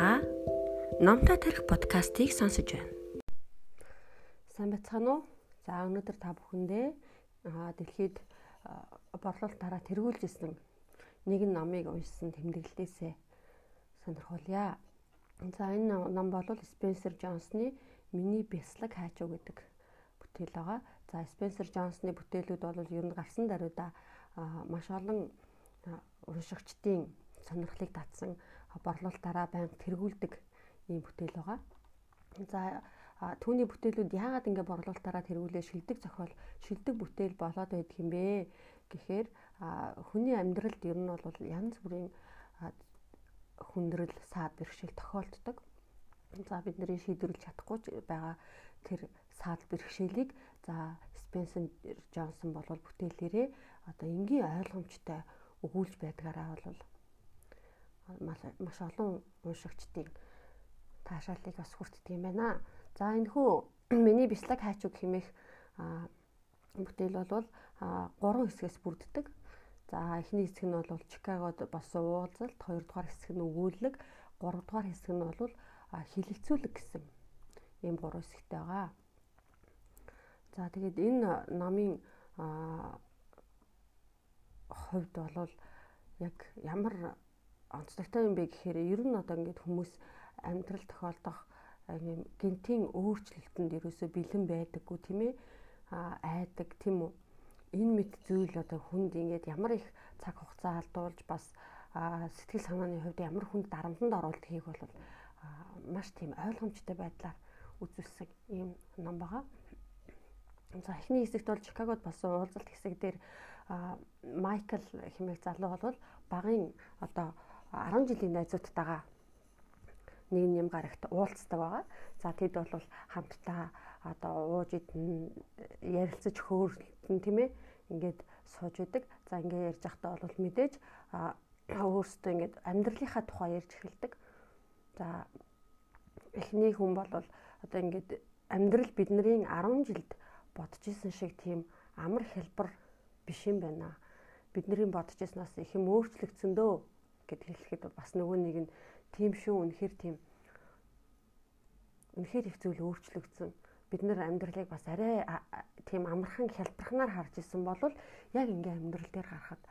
Та Номтой тарих подкастыг сонсож байна. Сайн бацхан уу? За өнөөдөр та бүхэндээ дэлхийд борлуулалтаараа тэргүүлж исэн нэгэн номыг уншсан тэмдэглэлээсээ сонирхолъя. За энэ ном бол Спенсер Джонсны Миний бяслаг хайчуу гэдэг бүтээл байгаа. За Спенсер Джонсны бүтээлүүд бол ер нь гарсан даруйда маш олон уншигчдын сонирхлыг татсан борлуулалтаараа байнга тэргүүлдэг ийм бүтээл байгаа. За түүний бүтээлүүд яагаад ингэ борлуулалтаараа тэргүүлээ шилдэг зохиол шилдэг бүтээл болоод байдаг юм бэ гэхээр хүний амьдралд ер нь бол янз бүрийн хүндрэл саад бэрхшээл тохиолддог. За бидний шийдвэрлэж чадахгүй байгаа тэр саад бэрхшээлийг за Спенсер Джонсон бол бүтээлээрээ одоо энгийн ойлгомжтой өгүүлж байдгаараа бол маш олон уншигчдын таашаалыг бас хүртдэг юм байна. За энэ хүү миний бислаг хайчуг хэмээх бүтээл бол гурван хэсгээс бүрддэг. За эхний хэсэг нь бол Чикагод болсон уулзалт, хоёрдугаар хэсэг нь өгүүлэг, гуравдугаар хэсэг нь бол хилэлцүүлэг гэсэн ийм гурван хэсэгтэй байгаа. За тэгээд энэ номын хувьд бол яг ямар онцлогтой юм бэ гэхээр ер нь одоо ингээд хүмүүс амьдрал тохиолдох юм гинтийн өөрчлөлтөнд ерөөсөө бэлэн байдаггүй тийм ээ айдаг тийм үү энэ мэд зүйл одоо хүнд ингээд ямар их цаг хугацаа алдуулж бас сэтгэл санааны хувьд ямар хүнд дарамтанд оруулдгийг бол маш тийм ойлгомжтой байдлаар үзүүлсэн ийм ном байгаа. За эхний хэсэгт бол Чикагод болсон уулзалт хэсэг дээр Майкл хэмээх залуу бол багын одоо 10 жилийн найзуудтайгаа нэг юм гарагт уулздаг байгаа. За тэд бол хамтдаа одоо ууж идэн ярилцаж хөөрөлтөн тийм ээ ингээд сууж идэг. За ингээд ярьж байхдаа бол мэдээж өөрсдөө ингээд амьдралынхаа тухай ярьж эхэлдэг. За эхний хүн бол одоо ингээд амьдрал бидний 10 жилд бодож исэн шиг тийм амар хэлбэр биш юм байна. Бидний бодож ирснаас их юм өөрчлөгдсөн дөө гэд хэлэхэд бас нөгөө нэг нь тийм шүү үнэхээр тийм үнэхээр их зүйл өөрчлөгдсөн бид нар амьдралыг бас арай тийм амархан хялбархнаар харж исэн бол яг ингээм амьдрал дээр гарахад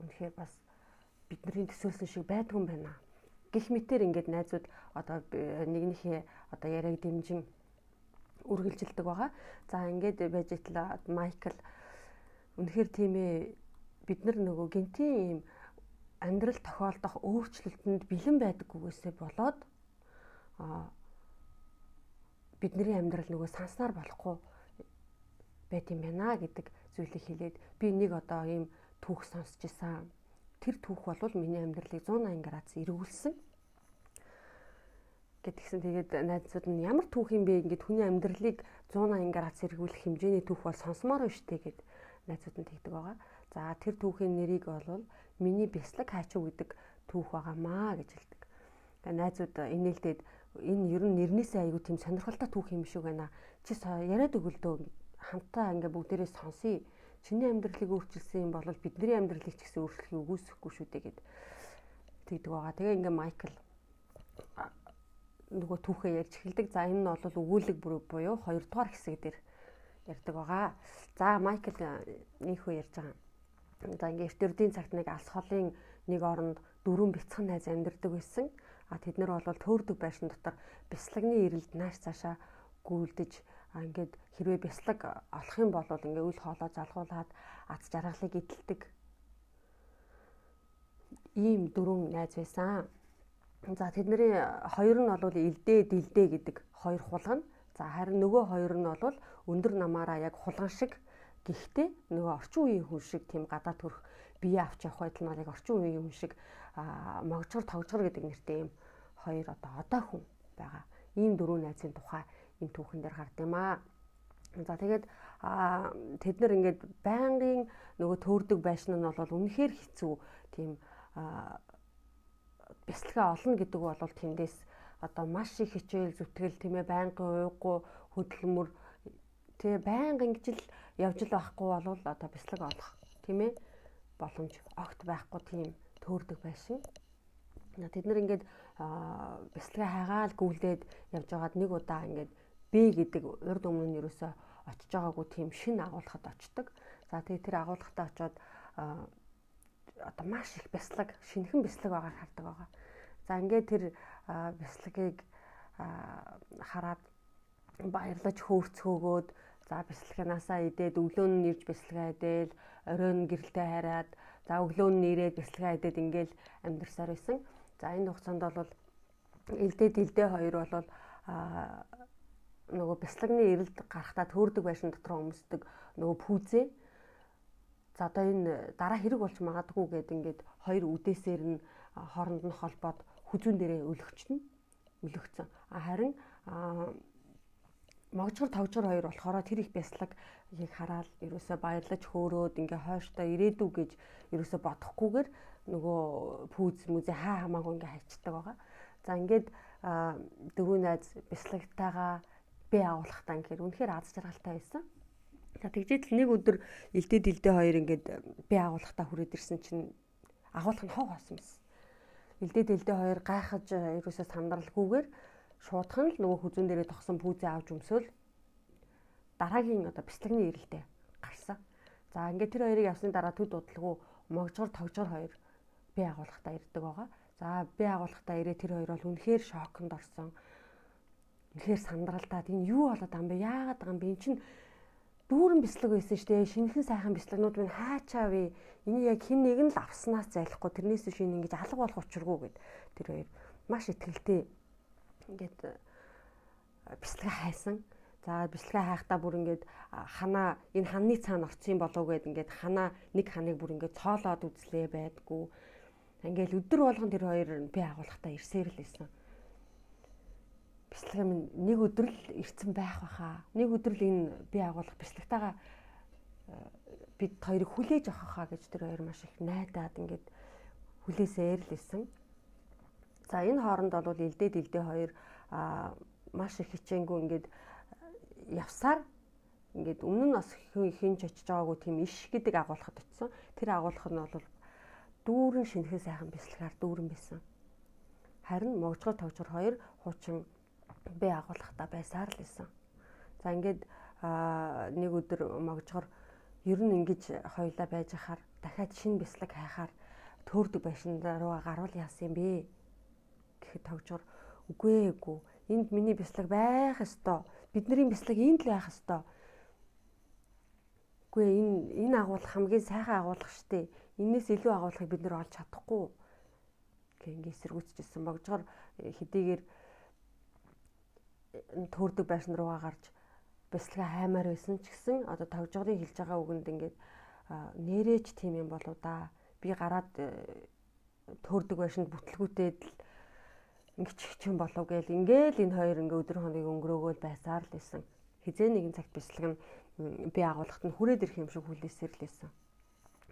үнэхээр бас бидний төсөөлсөн шиг байдгүй юм байна. Гэх мэтэр ингээд найзууд одоо нэгнийхээ одоо яриаг дэмжин үргэлжилдэг байгаа. За ингээд байж итлээ Майкл үнэхээр тийм ээ бид нар нөгөө гинтийн ийм амьдрал тохиолдох өөрчлөлтөнд бэлэн байдаггүйгээсээ болоод а бидний амьдрал нөгөө санснаар болохгүй байт юм байна гэдэг зүйлийг хэлээд би нэг одоо ийм түүх сонсч исэн. Тэр түүх бол миний амьдралыг 180 градус эргүүлсэн гэтгсэн тэгээд найзууд нь ямар түүх юм бэ ингээд хүний амьдралыг 180 градус эргүүлэх хэмжээний түүх бол сонсомоор байна штэ гэд найзууд нь тэгдэг байгаа. За тэр түүхийн нэрийг бол миний бяслаг хайчуу гэдэг түүх байгаамаа гэж хэлдэг. Тэгээ найзууд инээлдээд энэ ер нь нэрнээсээ айгүй тийм сонирхолтой түүх юм шиг байна. Чи яриад өгөл дөө хамтаа ингээ бүгдээрээ сонсъё. Чиний амьдралыг өөрчилсөн юм бол бидний амьдралыг ч гэсэн өөрчлөхийг үгүйсэхгүй шүү дээ гэд тэгдэг байгаа. Тэгээ ингээ Майкл нөгөө түүхээ ярьж эхэлдэг. За энэ нь бол өгүүлэг буюу хоёрдугаар хэсэг дээр ярьдаг байгаа. За Майкл нөхөө ярьж байгаа за ингээ эртэрдийн цагт нэг алс холын нэг оронд дөрвөн бяцхан найз амьдардаг байсан. А тэд нар бол төөрдөг байшин дотор бяслагны ирэлд нааш цаашаа гүйлдэж ингээд хэрвээ бяслаг олох юм бол ингээ үл хоолоо залгуулад аз жаргалыг идэлдэг. Ийм дөрвөн найз байсан. За тэдний хоёр нь бол илдээ дилдээ гэдэг хоёр хулгана. За харин нөгөө хоёр нь бол өндөр намаараа яг хулган шиг Гэхдээ нөгөө орчин үеийн хүн шиг тийм гадаа төрх бие авч явах байдал нь яг орчин үеийн хүн шиг могжгор тогжгор гэдэг нэртэй юм хоёр одоо одоо хүн байгаа. Ийм дөрөв найзын тухай энэ түүхэн дээр гард юм аа. За тэгээд тэд нар ингээд байнгын нөгөө төөрдөг байшин нь бол үнэхээр хэцүү тийм бясалгаа олно гэдэг бол тэндээс одоо маш их хичээл зүтгэл тийм ээ байнгын ууггүй хөдөлмөр тэгээ байнга ингэж л явж л байхгүй бол одоо бяцлаг олох тийм ээ боломж огт байхгүй тийм төөрдөг байшин. Тэд нар ингээд бяцлагаа хайгаал гүйлдээд явж байгаад нэг удаа ингээд Б гэдэг урд өмнө нь ерөөсөө очиж байгаагүй тийм шин агуулгад очдог. За тэгээ тэр агуулгатаа очиод одоо маш их бяцлаг шинхэн бяцлаг байгаар хардаг байгаа. За ингээд тэр бяцлагийг хараад баярлаж хөөрцгөөгөөд за бяцлагнаасаа идээд өглөө нь ирж бяцлагаа идэл оройн гэрэлтэй хараад за өглөө нь ирээд бяцлагаа идээд ингээл амьдарсаар байсан. За энэ хугацаанд бол элдээ дилдээ хоёр бол нөгөө бяцлагны эрэлд гарахтаа төөрдөг байшин дотор өмсдөг нөгөө пүүзээ за одоо энэ дараа хэрэг болж магадгүй гэд ингээд хоёр үдээсээр нь хооронд нь холбоод хүзүүн дээрээ өлөгчнө өлөгцөн харин могжгор тогжгор хоёр болохоор тэр их бяцлагийг хараад ерөөсө баярлаж хөөрөөд ингээ хойштой ирээдүү гэж ерөөсө бодохгүйгээр нөгөө пүүз мүзээ хаа хамаагүй ингээ хайчдаг байгаа. За ингээд дөрөв найз бяцлагтайгаа бие агуулхтаа гэхээр үнэхээр аз жаргалтай байсан. За тэгжээд л нэг өдөр элдээ дэлдээ хоёр ингээд бие агуулхтаа хүрээд ирсэн чинь агуулх нь хог хоосон байсан. Элдээ дэлдээ хоёр гайхаж ерөөсөө сандралгүйгээр шуудхан л нөгөө хүзүүн дээрээ тогсон пүүзээ авч өмсөөл дараагийн одоо бяцлагны ирэлдээ гарсан. За ингээд тэр хоёрыг явсны дараа төд удалгүй могжгор тогжгор хоёр бие агуулхтаа ирдэг байгаа. За бие агуулхтаа ирээ тэр хоёр бол үнэхээр шоконд орсон үнэхээр сандралдаад энэ юу болоод байгаа юм бэ? Яагаад байгаа юм бэ? Энд чинь дүүрэн бяцлаг байсан шүү дээ. Шинэхэн сайхан бяцлагнууд минь хаачаа вэ? Энийг яг хэн нэг нь л авснаас зайлахгүй тэрнээс энэ ингэж алга болох учиргүй гэд тэр хоёр маш ихтгэлтэй ингээд бяцлага хайсан. За бяцлага хайхдаа бүр ингээд ханаа энэ ханны цаана орцсон болов гэд ингээд ханаа нэг ханыг бүр ингээд цоолоод үзлээ байдгүй. Ингээл өдөр болгон тэр хоёр би агуулгахдаа ирсээр л байсан бяцлага минь нэг өдөр л ирцэн байх баха. Нэг өдөр л энэ би агуулга бяцлагтайгаа э, бид хоёрыг хүлээж авах хаа гэж тэр хоёр маш их найдаад ингээд хүлээсээр л исэн. За энэ хооронд бол элдээ дэлдээ хоёр маш их хичээнгүй ингээд э, явсаар ингээд өмнө нь бас хинж очиж байгаагүй тийм иш гэдэг агуулгад очисон. Тэр агуулга нь бол дүүрэн шинэхэн сайхан бяцлагаар дүүрэн байсан. Харин могжгор тавчгар хоёр хуучин бэ агуулгахдаа байсаар л исэн. За ингээд нэг өдөр могжгор ер нь ингэж хоёлаа байж хахаар дахиад шинэ бяцлаг хайхаар төөрдөг байшин руу гаруул яасан юм бэ гэхэд тогжгор үгүй ээгүй энд миний бяцлаг байх ёстой. Бидний бяцлаг энд л байх ёстой. Үгүй энэ энэ агуулга хамгийн сайхан агуулга штэ энээс илүү агуулгыг бид нэр олж чадахгүй. Гэх ингэ эсэргүүцчихсэн могжгор хэдийгээр төрдөг байшин руугаа гарч бяцлага хаймаар байсан ч гэсэн одоо тогжгорын хэлж байгаа үгэнд ингээд нэрэж тийм юм болоо да. Би гараад э, төрдөг байшинд бүтлгүүтээд л ингээд чихчин болов гээл ингээл энэ хоёр ингээ өдөр хоног өнгөрөөгөл байсаар л исэн. Хизээ нэгэн цагт бяцлаг нь би агуулгад нь хүрээд ирэх юм шиг хүлээсээр л исэн.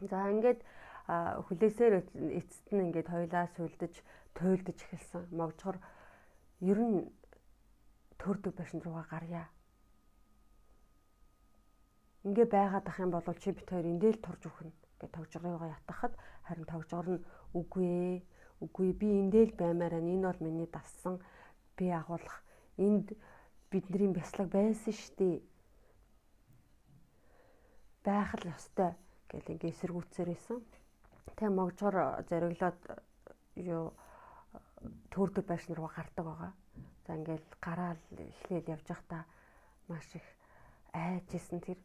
За ингээд хүлээсээр эцэст нь ингээд хоёлаа сүлдэж туйлдж эхэлсэн. Могжгор ер нь төрдөг байшин руугаа гарья. Ингээ байгаад ах юм бол чи бит хоёр эндэл турж өгнө гэж тогжгорыгоо ятгахад харин тогжгор нь үгүй ээ. Үгүй би эндэл баймаар энэ бол миний дассан би агуулах энд бидний бяцлаг байсан штий. байх л ёстой гэл ингээ эсэргүүцээр исэн. Тэг могжгор зориглоод юу төрдөг байшин руу гардаг байгаа. За ингээл гараал эхлээл явж байхдаа маш их айжсэн тэр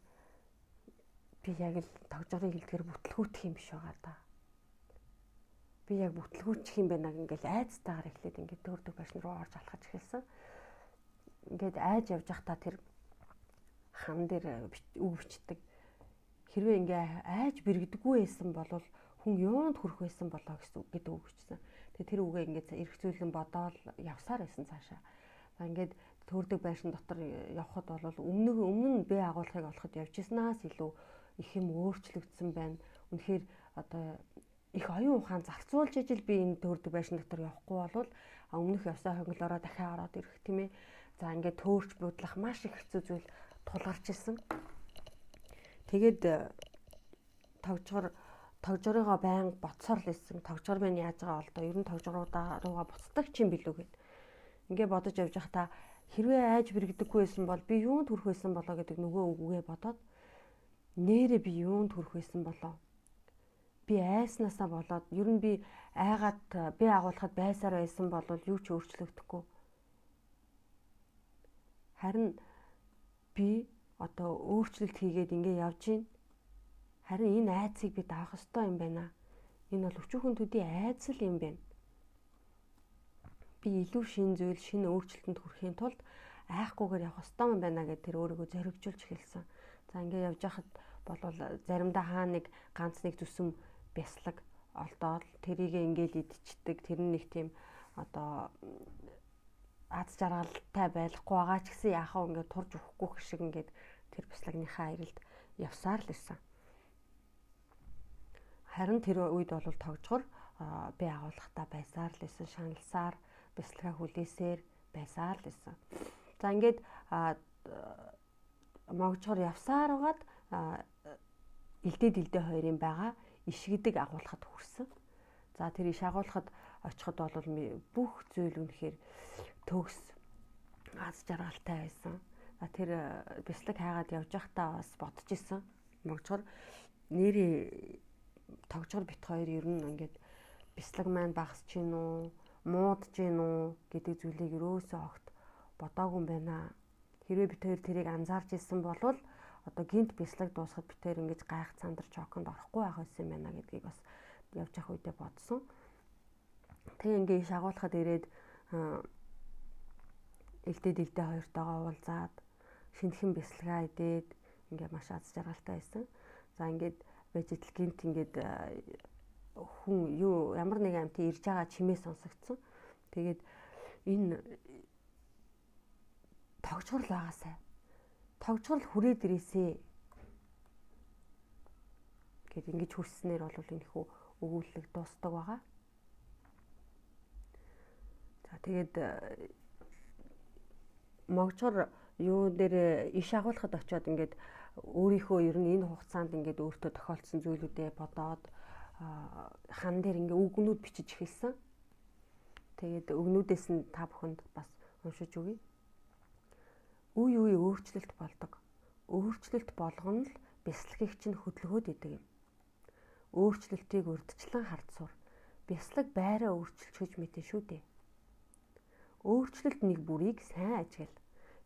би яг л тогжорын хилдгэр бүтлгүүтх юм биш байгаа да. Би яг бүтлгүүчих юм байна ингээл айцтайгаар эхлээд ингээд дөрдөг байшин руу орж алхаж эхэлсэн. Ингээд айж явж байхдаа тэр хан дээр үг бичдэг. Хэрвээ ингээ айж бэргдэггүй байсан бол хүн юунд хүрэх байсан болоо гэсэн гэдэг үг бичсэн. Тэгээ тэр үгээ ингээд эргцүүлэн бодоол явсаар байсан цаашаа. Ингээд төрдөг байшин дотор явхад бол өмнө өмнө бэ агуулгыг олоход явжсанаас илүү их юм өөрчлөгдсөн байна. Үнэхээр одоо их оюун ухаан зарцуулж ижил би энэ төрдөг байшин дотор явахгүй бол өмнөх явсаа хонглороо дахиад ороод ирэх тийм ээ. За ингээд төөрч будлах маш их хэцүү зүйл тулгарч ирсэн. Тэгээд тогжгор тогжорыгоо байн боцоор л исэн. Тогжор байна яаж байгаа бол доо ер нь тогжоруудаа руугаа буцдаг ч юм билүү гэд. Ингээ бодож явж байхдаа хэрвээ айж бэрэгдэггүй байсан бол би юунд хүрэх байсан болоо гэдэг нөгөө үгээ бодоод нэрээ би юунд хүрэх байсан болоо. Би айснасаа болоод ер нь би айгаад би агуулхад байсаар байсан бол юу ч өөрчлөгдөхгүй. Харин би одоо өөрчлөлт хийгээд ингээ явж гин Харин энэ айцыг бид авах ёстой юм байна. Энэ бол өчүүхэн төдий айц л юм байна. Би илүү шин зүйл, шин өөрчлөлтөнд хүрэхийн тулд айхгүйгээр явах ёстой юм байна гэдээ тэр өөрийгөө зоригжуулж эхэлсэн. За ингээ явж хахад болвол заримдаа хаа нэг ганц нэг зүсэм бяслаг олдоод тэрийг ингээл идчихдэг. Тэр нь нэг тийм одоо аз жаргалтай байхгүй байгаа ч гэсэн яхаа ингээд турж өгөхгүй шиг ингээд тэр бяслагныхаа ирэлд явсаар л исэн. Харин тэр үед бол тогжгор би агуулгахдаа байсаар л исэн шаналсаар бяцлагаа хүлээсээр байсаар л исэн. За ингээд могжгор явсаар угаад илдээ дилдээ хоёрын байгаа иш гэдэг агуулгад хүрсэн. За тэр иш агуулгад очиход бол бүх зүйл үнэхээр төгс аз жаргалтай байсан. За тэр бяцлаг хайгаад явж байхдаа бас бодож исэн. Могжгор нэрээ тогжгор бит хоёр ер нь ингээд бяцлаг маань багасч гин үү муудж гин үү гэдэг зүйлийг өрөөсөө огт бодоогүй юм байна. Хэрвээ бит хоёр тэрийг анзаарч ирсэн бол одоо гинт бяцлаг дуусахад бит хоёр ингэж гайх цандарч оконд орохгүй байх байсан юм байна гэдгийг бас явж явах үедээ бодсон. Тэг ингээ шагуулхад ирээд элдээ дэлдээ хоёртойгоо уулзаад шинэхэн бяцлагаа идээд ингээ маш аз жаргалтай байсан. За ингээд идэл гинт ингээд хүн юу ямар нэг амт ирж байгаа чимээ сонсогдсон. Тэгээд энэ тогжгор л байгаасай. Тогжгор л хүрээд ирээсэ гэд ингэж хүрснээр бол энэ хүү өгүүлэг дуустдаг байгаа. За тэгээд могжгор юу дээр иш агуулхад очиод ингээд өөрийнхөө ер нь энэ хугацаанд ингээд өөртөө тохиолдсон зүйлүүдээ бодоод хан дээр ингээ үгнүүд бичиж эхэлсэн. Тэгээд өгнүүдээс нь та бүхэнд бас уншиж өгье. Үе үе өөрчлөлт болдог. Өөрчлөлт болгоно л бясалгыг чинь хөдөлгөөд идэг юм. Өөрчлөлтийг урдчлан хард сур. Бяслаг байраа өөрчилж хөж мэдэн шүү дээ. Өөрчлөлт нэг бүрийг сайн ажигла.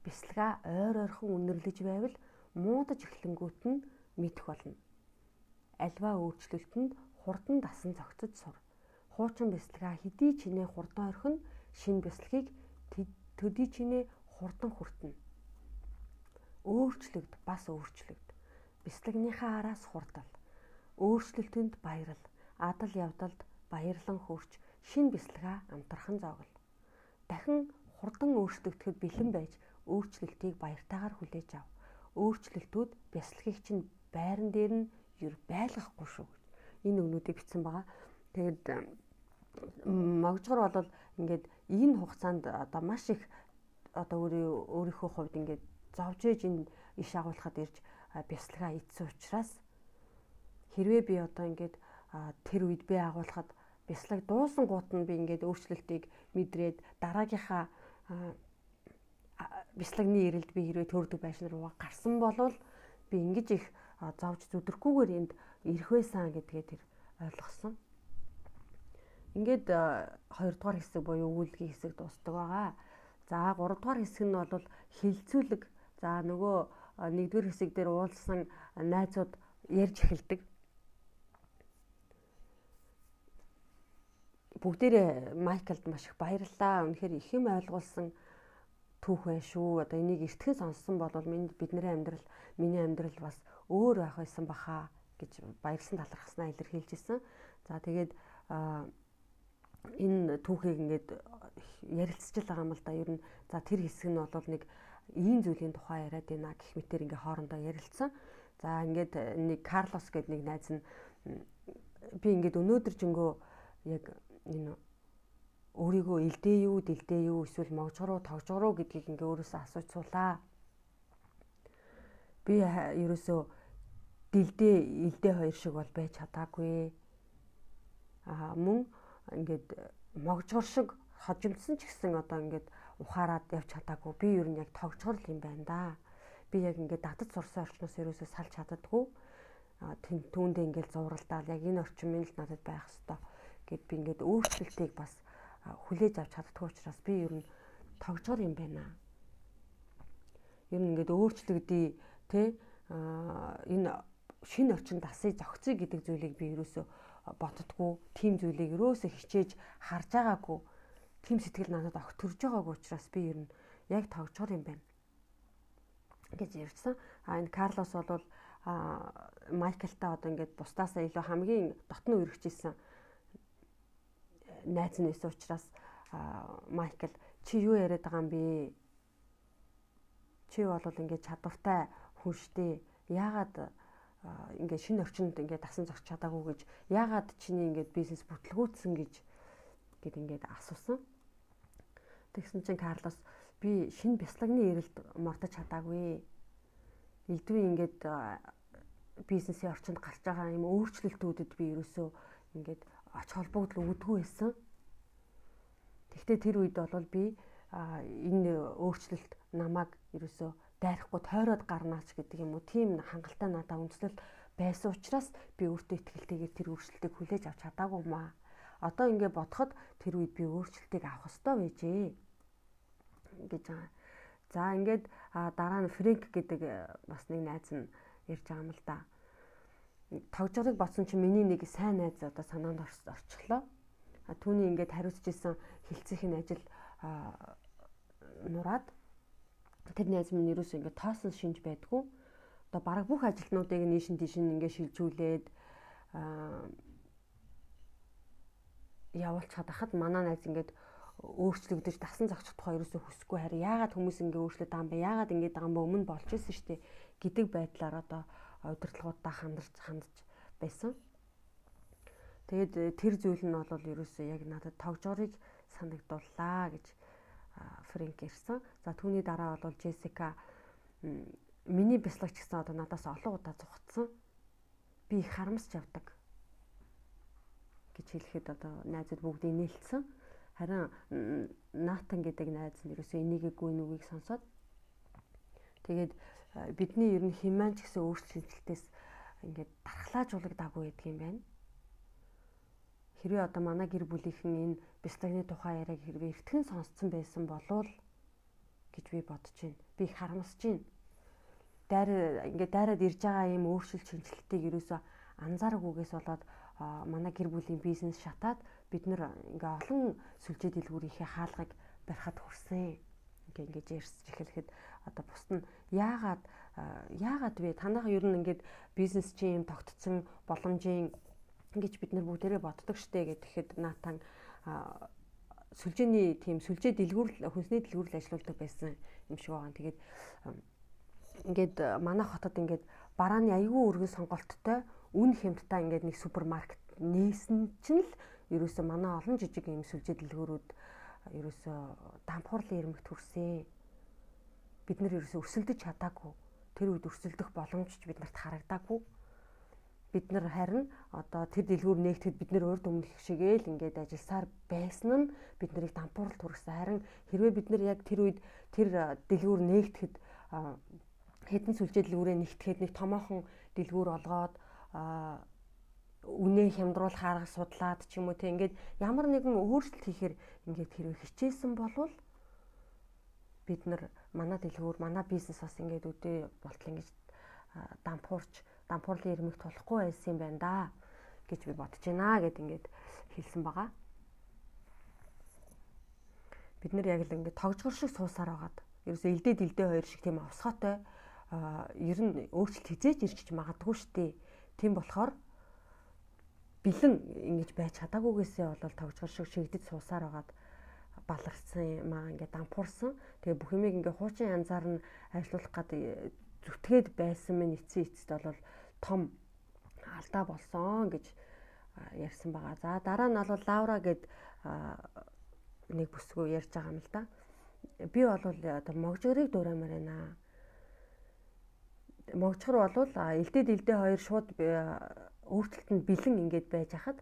Бясалгаа ойр ойрхон үнэрлэж байвал муудаж эхлэнгүүт нь мэдэх болно. Альва өөрчлөлтөнд хурдан дасан зогцож сур. Хуучин бясалгаа хэдий чинээ хурдан орхино, шин бясалгыг төдий чинээ хурдан хүртэнэ. Өөрчлөгд бас өөрчлөгд. Бясалгийнхаа араас хурдал. Өөрчлөлтөнд баярал. Адал явдалд баярлан хөрч шин бясалгаа амтархан зоогл. Дахин хурдан өөрчлөгдөд бэлэн байж өөрчлөлтийг баяртайгаар хүлээж ав өөрчлөлтүүд бясалгыг чинь байран дээр нь ер байлгахгүй шүү гэж энэ өгнүүдийг бичсэн байгаа. Тэгээд могжгор бол ингээд энэ хугацаанд одоо маш их одоо өөрийнхөө хувьд ингээд зовж ээж энэ иш агуулхад ирж бясалгаа ийдсэн учраас хэрвээ би одоо ингээд тэр үед би агуулхад бяслаг дуусан гут нь би ингээд өөрчлөлтийг мэдрээд дараагийнхаа бяслагны ирэлд би хэрвээ төрдөг байшин руугаа гарсан болвол би ингэж их зовж зүдрэхгүйгээр энд ирэх байсан гэдгээ тэр ойлгосон. Ингээд 2 дугаар хэсэг буюу үүлгийн хэсэг дуустдаг байгаа. За 3 дугаар хэсэг нь бол хилцүүлэг. За нөгөө 1-р хэсэг дээр уулзсан найзууд ярьж эхэлдэг. Бүгдээрээ Майклд маш их баярлалаа. Үнэхээр их юм ойлгуулсан түүх бай шүү. Одоо энийг эртхэн сонссон бол бидний амьдрал миний амьдрал бас өөр байх байсан баха гэж баярлсан талархснаа илэрхийлжсэн. За тэгээд энэ түүхийг ингээд ярилцчихл байгаа юм л да. Ер нь за тэр хэсэг нь бол нэг ийм зүйлийн тухай яриад байна гэх мэтэр ингээ хоорондоо ярилцсан. За ингээд нэг Карлос гэдэг нэг найз нь би ингээд өнөөдөр жингөө яг энэ өөрийгөө илдээ юу, дэлдээ юу, эсвэл могжгороо, тогжгороо гэдгийг ингээ өөрөөсөө асууж суулаа. Би ерөөсөө дилдээ илдээ хоёр шиг бол байж чадаагүй. Аа мөн ингээд могжгор шиг хожимдсан ч гэсэн одоо ингээд ухаарад явж чадаагүй. Би ер нь яг тогжгор юм байна да. Би яг ингээд датад сурсан орчноос ерөөсөө салж чаддаггүй. Түүндээ ингээд зуралдаал яг энэ орчмын л надад байх хэвээр гэд би ингээд өөрчлөлтийг бас хүлээж авч чаддаггүй учраас би ер нь тогжгор юм байна. Ер нь ингээд өөрчлөгдөе тэ энэ шинэ орчинд асыг зохицъё гэдэг зүйлийг би ерөөсөө боддггүй. Тим зүйлийг ерөөсөө хичээж харж байгаагүй. Тим сэтгэл надад огт төрж байгаагүй учраас би ер нь яг тогжгор юм байна гэж ярьсан. А энэ Карлос бол Майклтай одоо ингээд бусдаасаа илүү хамгийн дотн үргэжсэн найз нь байсан учраас Майкл чи юу яриад байгаа юм бэ? Чи бол ингээд чадвартай хүн штэ. Яагаад ингээд шинэ орчинд ингээд дасан зогч чадаагүй гэж яагаад чиний ингээд бизнес бүтлгүүцсэн гэж гэд ингээд асуусан. Тэгсэн чинь Карлос би шинэ бяцлагны эрэлт мордож чадаагүй. Нэгдүгээр ингээд бизнесийн орчинд гарч байгаа юм өөрчлөлтүүдэд би ерөөсөө ингээд оч холбогдол өгдөггүй байсан. Тэгвэл тэр үед бол би энэ өөрчлөлт намайг ерөөсөө дайрахгүй тойроод гарнаач гэдэг юм уу тийм хангалттай надад үндэслэл байсан учраас би өөртөө ихтэйгээр тэр өөрчлөлтийг хүлээж авч чадаагүй маа. Одоо ингэ бодоход тэр үед би өөрчлөлтийг авах ёстой байжээ гэж байгаа. За ингээд дараа нь Фрэнк гэдэг э, бас нэг найз нь ярьж байгаа юм л да тогжорыг бодсон чинь миний нэг сайн найз одоо санаанд орчихлоо. Түүний ингээд хариуцж исэн хилцээхийн ажил нураад тэр найз минь юусэн ингээд тоосон шинж байдгүй. Одоо бараг бүх ажилтнуудыг нийшин тийшин ингээд шилжүүлээд явуулж чадахад манай найз ингээд өөрчлөгдөж дасан зогсох тухай ерөөсөө хүсэхгүй харин яагаад хүмүүс ингэ өөрчлөд байгаа юм бэ? Яагаад ингэ байгаа юм бэ? Өмнө болж ирсэн шүү дээ гэдэг байдлаар одоо удирдлагуудаа хандарч хандж байсан. Тэгээд э, тэр зүйл нь бол ерөөсөө яг надад тогжоорыг санагдууллаа гэж Фрэнк ирсэн. За түүний дараа бол Джессика миний бяцлагч гэсэн одоо надаас олон удаа зугтсан. Би харамсч явдаг гэж хэлэхэд одоо найзууд бүгд инээлсэн. Харин Натан гэдэг найз нь ерөөсөө энийгээгүй нүгийг сонсоод тэгээд бидний ер нь химэн ч гэсэн өөрчлөлтөөс ингээд дархлаажуулагдаагүй байдаг юм байна. Хэрвээ одоо манай гэр бүлийнхэн энэ бяцлагны тухай яриаг хэрвээ эртхэн сонсцсон байсан болвол гэж би бодож байна. Би их харамсаж байна. Дайр ингээд дайраад ирж байгаа юм өөрчлөлт шинжилтийг ерөөсөө анзаарахгүйгээс болоод манай гэр бүлийн бизнес шатаад бид нэр ингээ олон сүлжээ дэлгүүрийнхээ хаалгыг барихад хүрсэн. Ингээ ингэж ярьж эхлэхэд одоо бусд нь яагаад яагаад вэ? Танайх ер нь ингээд бизнес чинь юм тогтцсон боломжийн гэж бид нар бүгдээрээ боддог штэ гэхэд наатан сүлжээний тийм сүлжээ дэлгүүрл хүнсний дэлгүүрл ажилладаг байсан юм шиг байгаа. Тэгээд ингээд манай хотод ингээд барааны аягүй өргөн сонголттой үн хямдтай ингээд нэг супермаркет нээсэн чинь л ерөөсөө манай олон жижиг юм сүлжээ дэлгүүрүүд ерөөсөө дампуурлын ирмэгт хүрсэн бид нар ерөөсөө өрсөлдөж чадаагүй. Тэр үед өрсөлдөх боломж ч биднэрт харагдаагүй. Бид нар харин одоо тэр дэлгүүр нэгтгэд бид нар урд өмнөх шигээл ингээд ажилласаар байсан нь бид нарыг дампууралд хүргэсэн. Харин хэрвээ бид нар яг тэр үед тэр дэлгүүр нэгтгэхэд хэдэн сүлжээ дэлгүүрээ нэгтгэхэд нэг томоохон дэлгүүр олгоод үнэ хямдруулах арга судлаад ч юм уу те ингээд ямар нэгэн өөрчлөлт хийхээр ингээд хэрвээ хичээсэн болвол бид нар манай дэлгүүр манай бизнес бас ингээд үдээ болтол ингэж дампуурч дампуурлын ирмэг тулахгүй байсан юм байна да гэж би бодож байна гэд ингээд хэлсэн байгаа. Бид нар яг л ингээд тогжгор шиг суусаар байгаад ерөөсөө элдээ дэлдээ хоёр шиг тийм авсгаатай ер нь өөрчлөлт хизээж ирчих магадгүй шүү дээ. Тийм болохоор бэлэн ингэж байж чадаагүйгээсээ бол тогжгор шиг шигдэж суусаар байгаад баларсан юм аа ингээд дампуурсан. Тэгээ бүх юмыг ингээд хуучин янзаар нь ажиллуулах гад э, зүтгээд байсан минь эцсийн эцэст бол том алдаа болсон гэж ярьсан байгаа. За дараа нь бол Лаура гэд нэг бүсгүй ярьж байгаа юм л да. Би бол одоо могжгорыг дуураймаар байна. могжгор бол элдээд элдээ хоёр шууд өөрчлөлтөнд бэлэн ингээд байж хахад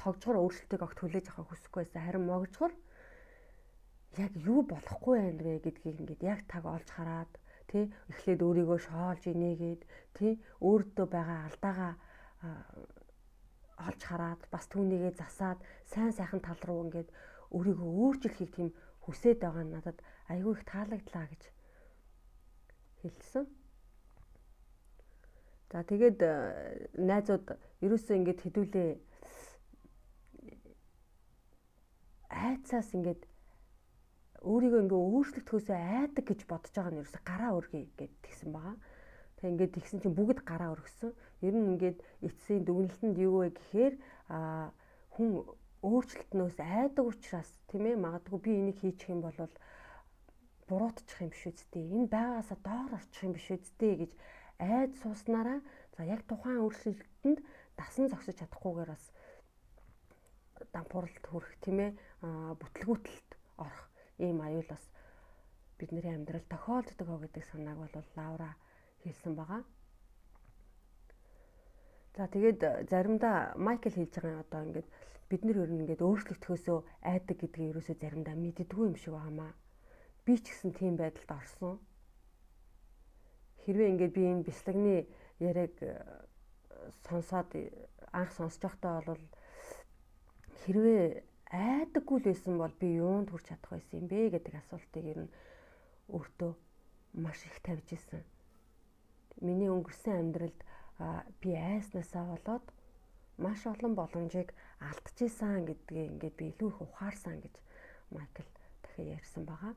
тогжгор өөрчлөлтийг огт хүлээж авах хүсэхгүй байсан. Харин могжгор яг юу болохгүй байна вэ гэдгийг ингээд яг таг олж хараад тий эхлээд өөрийгөө шоолж инээгээд тий өөртөө байгаа алдаагаа олж хараад бас түүнийгээ засаад сайн сайхан тал руу ингээд өөрийгөө өөрчлөхийг тийм хүсээд байгаа нь надад айгүй их таалагдлаа гэж хэлсэн. За тэгээд э, найзууд ерөөсөө ингээд хэдүүлээ айцаас ингээд өөрийгөө ингээ өөрчлөлтөөсөө айдаг гэж бодож байгаа нь ерөөсө гараа өргөе гэд тэгсэн байгаа. Тэг ингээд тэгсэн чинь бүгд гараа өргөсөн. Ер нь ингээд эцсийн дүгнэлтэнд юу вэ гэхээр а хүн өөрчлөлтнөөс айдаг учраас тийм ээ магадгүй би энийг хийчих юм бол буруутчих юм биш үсттэй. Энэ байгаасаа доор орчих юм биш үсттэй гэж айд сууснараа за яг тухайн өөрчлөлтөнд дасан зогсож чадахгүйгээр бас дампууралд хүрэх тийм ээ бүтлгүүтэлд орох ийм аюул бас бидний амьдрал тохиолддог гэдэг санааг бол Лаура хэлсэн байгаа. За тэгээд э, заримдаа Майкл хэлж байгаа одоо ингээд бид нар ер нь ингээд өөрчлөгдөхөөсөө айдаг гэдгийг ерөөсөө заримдаа мэддэггүй юм шиг байгаамаа. Би ч гэсэн тийм байдалд орсон. Хэрвээ ингээд би энэ бяцлагны яриаг э, сонсоод э, анх сонсож байхдаа бол хэрвээ айдаггүй л байсан бол би юунд хүрч чадах байсан юм бэ гэдэг асуултыг ер нь өөртөө маш их тавьж исэн. Миний өнгөрсөн амьдралд би айснасаа болоод маш олон боломжийг алдчихсан гэдгээ ингээд би илүү их ухаарсан гэж Майкл дахиад ярьсан байгаа.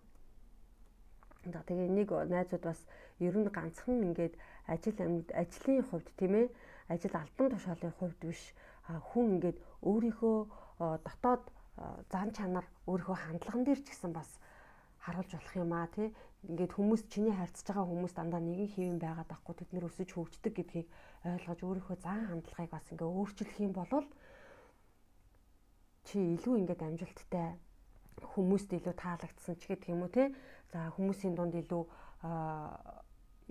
За тэгээ нэг найзууд бас ер нь ганцхан ингээд ажил амьд ажлын хувьд тийм ээ ажил албан тушаалын хувьд биш хүн ингээд өөрийнхөө дотоод зан чанар өөрийнхөө хандлаган дээр ч гэсэн бас харуулж болох юм аа тий. Ингээд хүмүүс чиний харьцаж байгаа хүмүүс дандаа нэгэн хэвэн байгаад байхгүй тэд нэр өсөж хөгждөг гэдгийг ойлгож өөрийнхөө зан хандлагыг бас ингээ өөрчлөх юм бол чи илүү ингээд амжилттай хүмүүст илүү таалагдсан ч гэдэг юм уу те за хүмүүсийн дунд илүү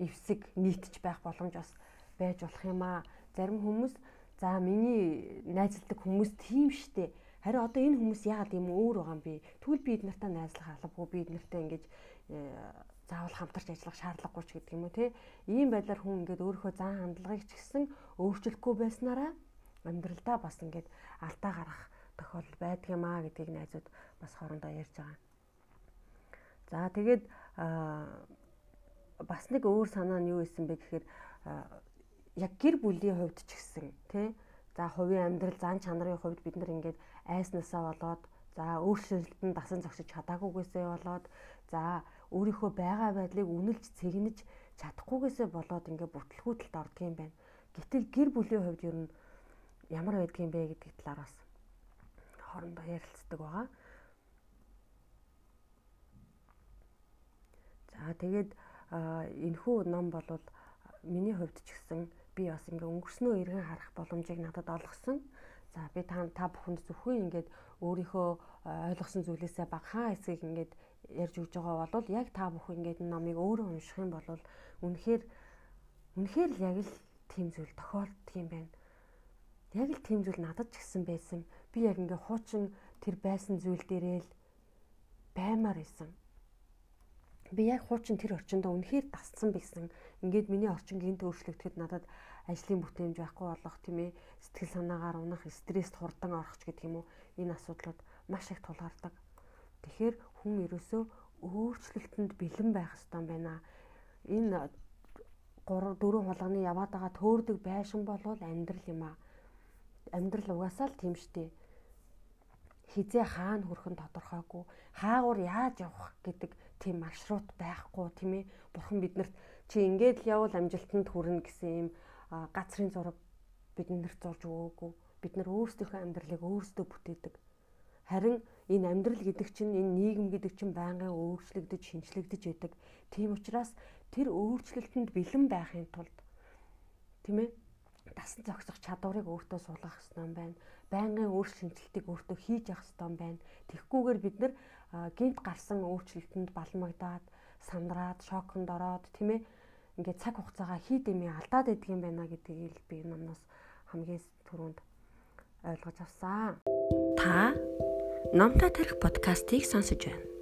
эвсэг нийтж байх боломж бас байж болох юм аа зарим хүмүүс за миний найзалдаг хүмүүс тийм штэ Харин одоо энэ хүмүүс яагаад юм өөр байгаа юм бэ? Тэгвэл би эднэртэй найзлах албагүй би эднэртэй ингэж э, заавал хамтарч ажиллах шаардлагагүй ч гэдэг юм уу те. Ийм байдлаар хүн ингээд өөрийнхөө зан хандлагыг ч гэсэн өөрчлөхгүй байснараа амьдралдаа бас ингээд алдаа гарах тохиолдол байдаг юм аа гэдгийг найзууд бас хоорондоо ярьж байгаа. За тэгээд бас нэг өөр санаа нь юу исэн бэ гэхээр яг гэр бүлийн хувьд ч гэсэн тий За хувийн амьдрал зан чанарын хувьд бид нар ингээд айснасаа болоод за өөрчлөлтөнд дасан зогсож чадаагүйгээсээ болоод за өөрийнхөө байгаа байдлыг үнэлж цэгнэж чадахгүйгээсээ болоод ингээд бүтлгүүтэлд ордгийм байна. Гэтэл гэр бүлийн хувьд ер нь ямар байдгийм бэ гэдэг талаар бас хоорондоо ярилцдаг байгаа. За тэгээд энэхүү ном бол миний хувьд ч гэсэн би бас ингээ өнгөрснөө эргэн харах боломжийг надад олгосон. За би та та бүхэнд зөвхөн ингээд өөрийнхөө ойлгосон зүйлээсээ багахан хэсгийг ингээд ярьж өгж байгаа бол яг та бүхэн ингээд номыг өөрөө унших юм бол үнэхээр үнэхээр л яг л тийм зүйл тохиолддог юм байна. Яг л тийм зүйл надад ч гэсэн байсан. Би яг ингээ хуучин тэр байсан зүйл дээрээ л баймаар исэн би яг хуучин тэр орчиндөө үнэхээр тасцсан байсан. Ингээд миний орчин гинт өөрчлөгдөд надад ажлын бүтээмж байхгүй болох тийм ээ сэтгэл санаагаар унах, стресст хурдан орох ч гэдэг юм уу энэ асуудлууд маш их тулгардаг. Тэгэхээр хүн ерөөсөө өөрчлөлтөнд бэлэн байх хэрэгтэй байна. Энэ 3 4 хулганы яваад байгаа төөрдөг байшин болвол амьдрал юм аа. Амьдрал угаасаа л тийм штэ хизээ хаана хүрэх нь тодорхойгүй. Хаагур яаж явах гэдэг тийм маршрут байхгүй тийм ээ. Бурхан биднэрт чи ингээд л явал амжилтанд хүрнэ гэсэн юм гацрын зураг биднэрт зурж өгөөгүй. Бид нар өөрсдийнхөө амьдралыг өөрсдөө бүтээдэг. Харин энэ амьдрал гэдэг чинь энэ нийгэм гэдэг чинь байнгын өөрчлөгдөж шинчлэгдэж байдаг. Тийм учраас тэр өөрчлөлтөнд бэлэн байхын тулд тийм ээ дасан зогсох чадварыг өөртөө суулгах хэрэгтэй юм байна. Байнгын өөрчлөлтийг өөртөө хийж явах юм байна. Тэгхгүйгээр бид нар гинт гарсан өөрчлөлтөнд балмагдаад, сандраад, шоконд ороод тийм ээ ингээд цаг хугацаагаа хий дэмий алдаад идэг юм байна гэдгийг би энэ номноос хамгийн түрүүнд ойлгож авсан. Та Номтой тарих подкастыг сонсож байна.